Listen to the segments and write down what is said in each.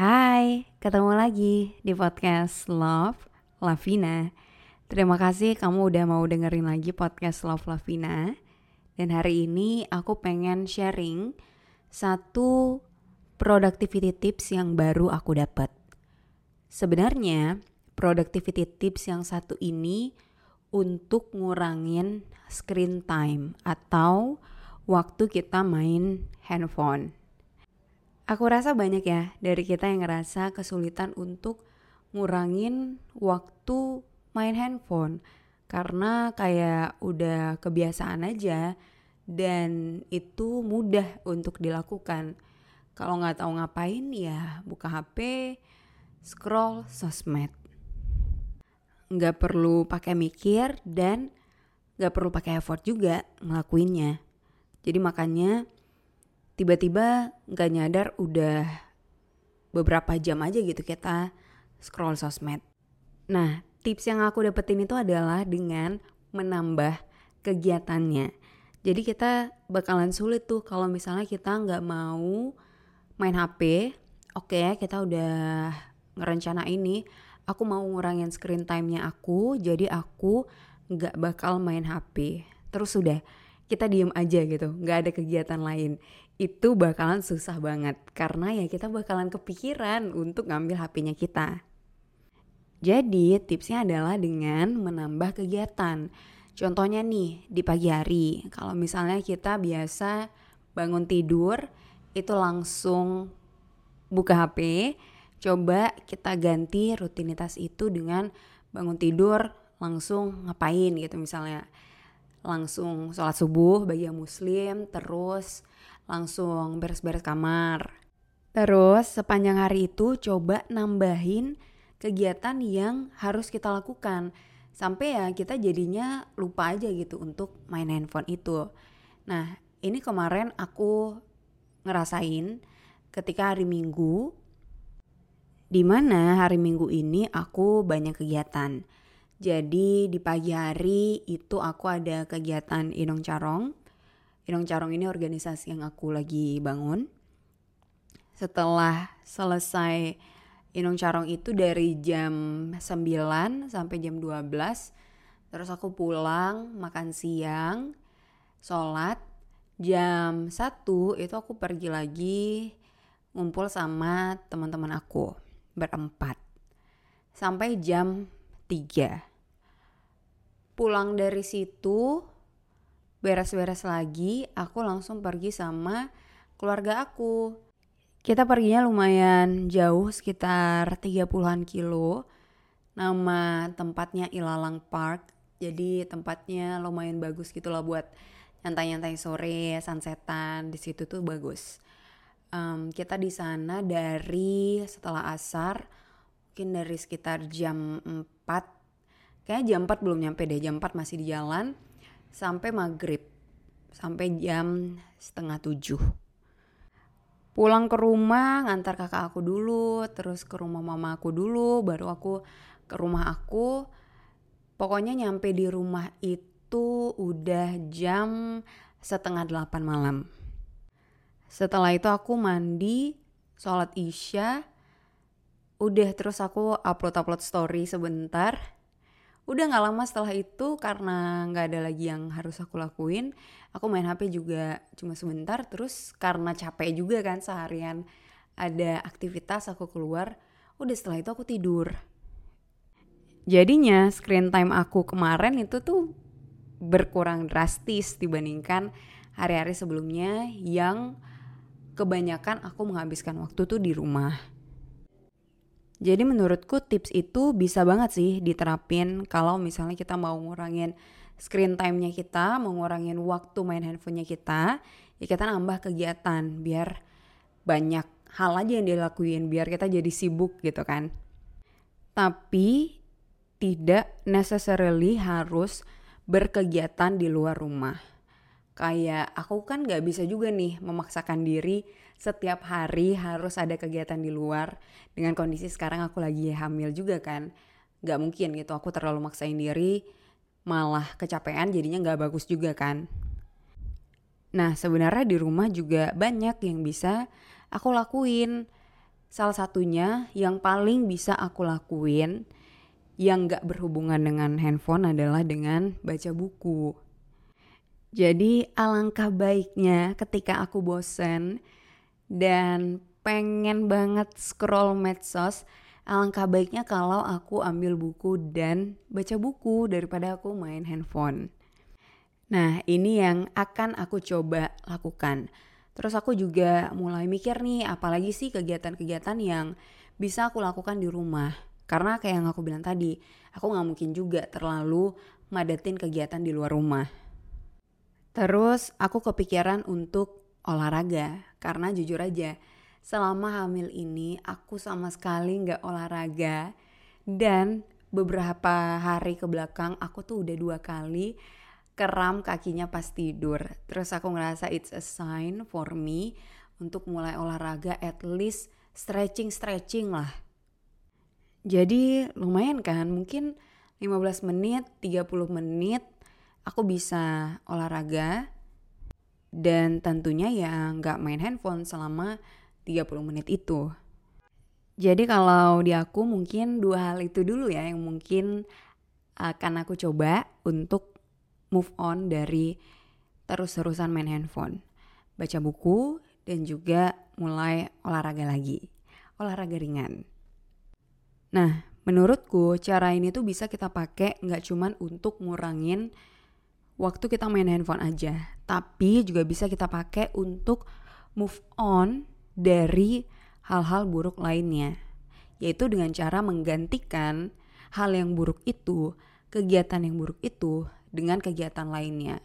Hai, ketemu lagi di podcast Love Lavina. Terima kasih kamu udah mau dengerin lagi podcast Love Lavina. Dan hari ini aku pengen sharing satu productivity tips yang baru aku dapat. Sebenarnya productivity tips yang satu ini untuk ngurangin screen time atau waktu kita main handphone. Aku rasa banyak ya dari kita yang ngerasa kesulitan untuk ngurangin waktu main handphone karena kayak udah kebiasaan aja dan itu mudah untuk dilakukan. Kalau nggak tahu ngapain ya buka HP, scroll sosmed. Nggak perlu pakai mikir dan nggak perlu pakai effort juga ngelakuinnya. Jadi makanya tiba-tiba nggak nyadar udah beberapa jam aja gitu kita scroll sosmed. Nah, tips yang aku dapetin itu adalah dengan menambah kegiatannya. Jadi kita bakalan sulit tuh kalau misalnya kita nggak mau main HP. Oke, okay, kita udah ngerencana ini. Aku mau ngurangin screen time-nya aku, jadi aku nggak bakal main HP. Terus sudah, kita diem aja gitu, nggak ada kegiatan lain itu bakalan susah banget karena ya kita bakalan kepikiran untuk ngambil HP-nya kita. Jadi tipsnya adalah dengan menambah kegiatan. Contohnya nih di pagi hari, kalau misalnya kita biasa bangun tidur itu langsung buka HP, coba kita ganti rutinitas itu dengan bangun tidur langsung ngapain gitu misalnya langsung sholat subuh bagi yang muslim terus langsung beres-beres kamar. Terus sepanjang hari itu coba nambahin kegiatan yang harus kita lakukan sampai ya kita jadinya lupa aja gitu untuk main handphone itu. Nah, ini kemarin aku ngerasain ketika hari Minggu di mana hari Minggu ini aku banyak kegiatan. Jadi di pagi hari itu aku ada kegiatan Inong Carong Inong Carong ini organisasi yang aku lagi bangun. Setelah selesai Inong Carong itu dari jam 9 sampai jam 12. Terus aku pulang, makan siang, sholat. Jam 1 itu aku pergi lagi ngumpul sama teman-teman aku berempat. Sampai jam 3. Pulang dari situ beres-beres lagi, aku langsung pergi sama keluarga aku. Kita perginya lumayan jauh, sekitar 30-an kilo. Nama tempatnya Ilalang Park. Jadi tempatnya lumayan bagus gitu lah buat nyantai-nyantai sore, sunsetan. Di situ tuh bagus. Um, kita di sana dari setelah asar, mungkin dari sekitar jam 4. Kayaknya jam 4 belum nyampe deh, jam 4 masih di jalan. Sampai maghrib sampai jam setengah tujuh. Pulang ke rumah ngantar kakak aku dulu terus ke rumah mama aku dulu baru aku ke rumah aku. Pokoknya nyampe di rumah itu udah jam setengah delapan malam. Setelah itu aku mandi sholat isya. Udah terus aku upload upload story sebentar udah nggak lama setelah itu karena nggak ada lagi yang harus aku lakuin aku main HP juga cuma sebentar terus karena capek juga kan seharian ada aktivitas aku keluar udah setelah itu aku tidur. Jadinya screen time aku kemarin itu tuh berkurang drastis dibandingkan hari-hari sebelumnya yang kebanyakan aku menghabiskan waktu tuh di rumah jadi menurutku tips itu bisa banget sih diterapin kalau misalnya kita mau ngurangin screen time-nya kita, mau ngurangin waktu main handphonenya kita, ya kita nambah kegiatan biar banyak hal aja yang dilakuin biar kita jadi sibuk gitu kan. Tapi tidak necessarily harus berkegiatan di luar rumah. Kayak aku kan gak bisa juga nih memaksakan diri setiap hari harus ada kegiatan di luar. Dengan kondisi sekarang aku lagi hamil juga kan. Gak mungkin gitu aku terlalu maksain diri malah kecapean jadinya gak bagus juga kan. Nah sebenarnya di rumah juga banyak yang bisa aku lakuin. Salah satunya yang paling bisa aku lakuin yang gak berhubungan dengan handphone adalah dengan baca buku. Jadi alangkah baiknya ketika aku bosen dan pengen banget scroll medsos, alangkah baiknya kalau aku ambil buku dan baca buku daripada aku main handphone. Nah ini yang akan aku coba lakukan. Terus aku juga mulai mikir nih apalagi sih kegiatan-kegiatan yang bisa aku lakukan di rumah karena kayak yang aku bilang tadi, aku nggak mungkin juga terlalu madatin kegiatan di luar rumah. Terus aku kepikiran untuk olahraga, karena jujur aja, selama hamil ini aku sama sekali nggak olahraga dan beberapa hari ke belakang aku tuh udah dua kali keram kakinya pas tidur. Terus aku ngerasa it's a sign for me untuk mulai olahraga at least stretching-stretching lah jadi lumayan kan, mungkin 15 menit, 30 menit aku bisa olahraga dan tentunya ya nggak main handphone selama 30 menit itu. Jadi kalau di aku mungkin dua hal itu dulu ya yang mungkin akan aku coba untuk move on dari terus-terusan main handphone. Baca buku dan juga mulai olahraga lagi. Olahraga ringan. Nah, menurutku cara ini tuh bisa kita pakai nggak cuman untuk ngurangin waktu kita main handphone aja, tapi juga bisa kita pakai untuk move on dari hal-hal buruk lainnya, yaitu dengan cara menggantikan hal yang buruk itu, kegiatan yang buruk itu dengan kegiatan lainnya,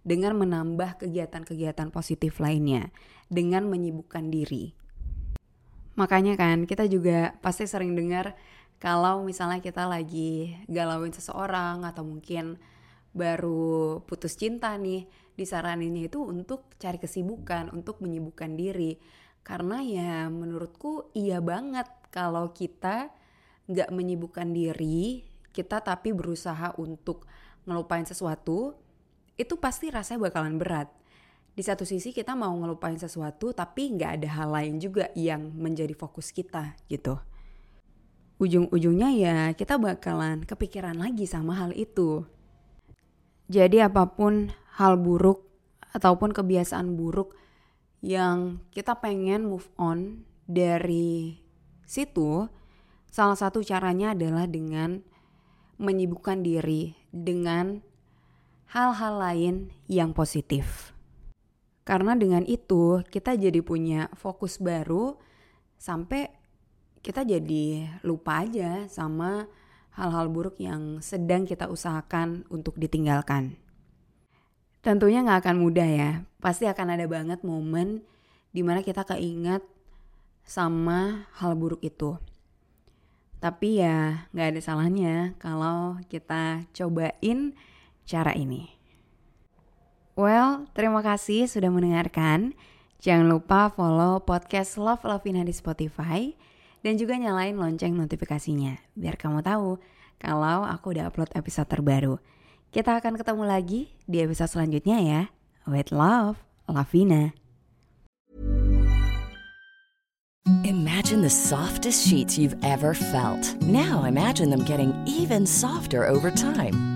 dengan menambah kegiatan-kegiatan positif lainnya, dengan menyibukkan diri. Makanya kan kita juga pasti sering dengar kalau misalnya kita lagi galauin seseorang atau mungkin baru putus cinta nih disaraninnya itu untuk cari kesibukan, untuk menyibukkan diri. Karena ya menurutku iya banget kalau kita nggak menyibukkan diri, kita tapi berusaha untuk ngelupain sesuatu, itu pasti rasanya bakalan berat di satu sisi kita mau ngelupain sesuatu tapi nggak ada hal lain juga yang menjadi fokus kita gitu. Ujung-ujungnya ya kita bakalan kepikiran lagi sama hal itu. Jadi apa pun hal buruk ataupun kebiasaan buruk yang kita pengen move on dari situ, salah satu caranya adalah dengan menyibukkan diri dengan hal-hal lain yang positif. Karena dengan itu kita jadi punya fokus baru sampai kita jadi lupa aja sama hal-hal buruk yang sedang kita usahakan untuk ditinggalkan. Tentunya nggak akan mudah ya, pasti akan ada banget momen di mana kita keinget sama hal buruk itu. Tapi ya nggak ada salahnya kalau kita cobain cara ini. Well, terima kasih sudah mendengarkan. Jangan lupa follow podcast Love Lovina di Spotify dan juga nyalain lonceng notifikasinya biar kamu tahu kalau aku udah upload episode terbaru. Kita akan ketemu lagi di episode selanjutnya ya. With love, Lavina. Imagine the softest sheets you've ever felt. Now imagine them getting even softer over time.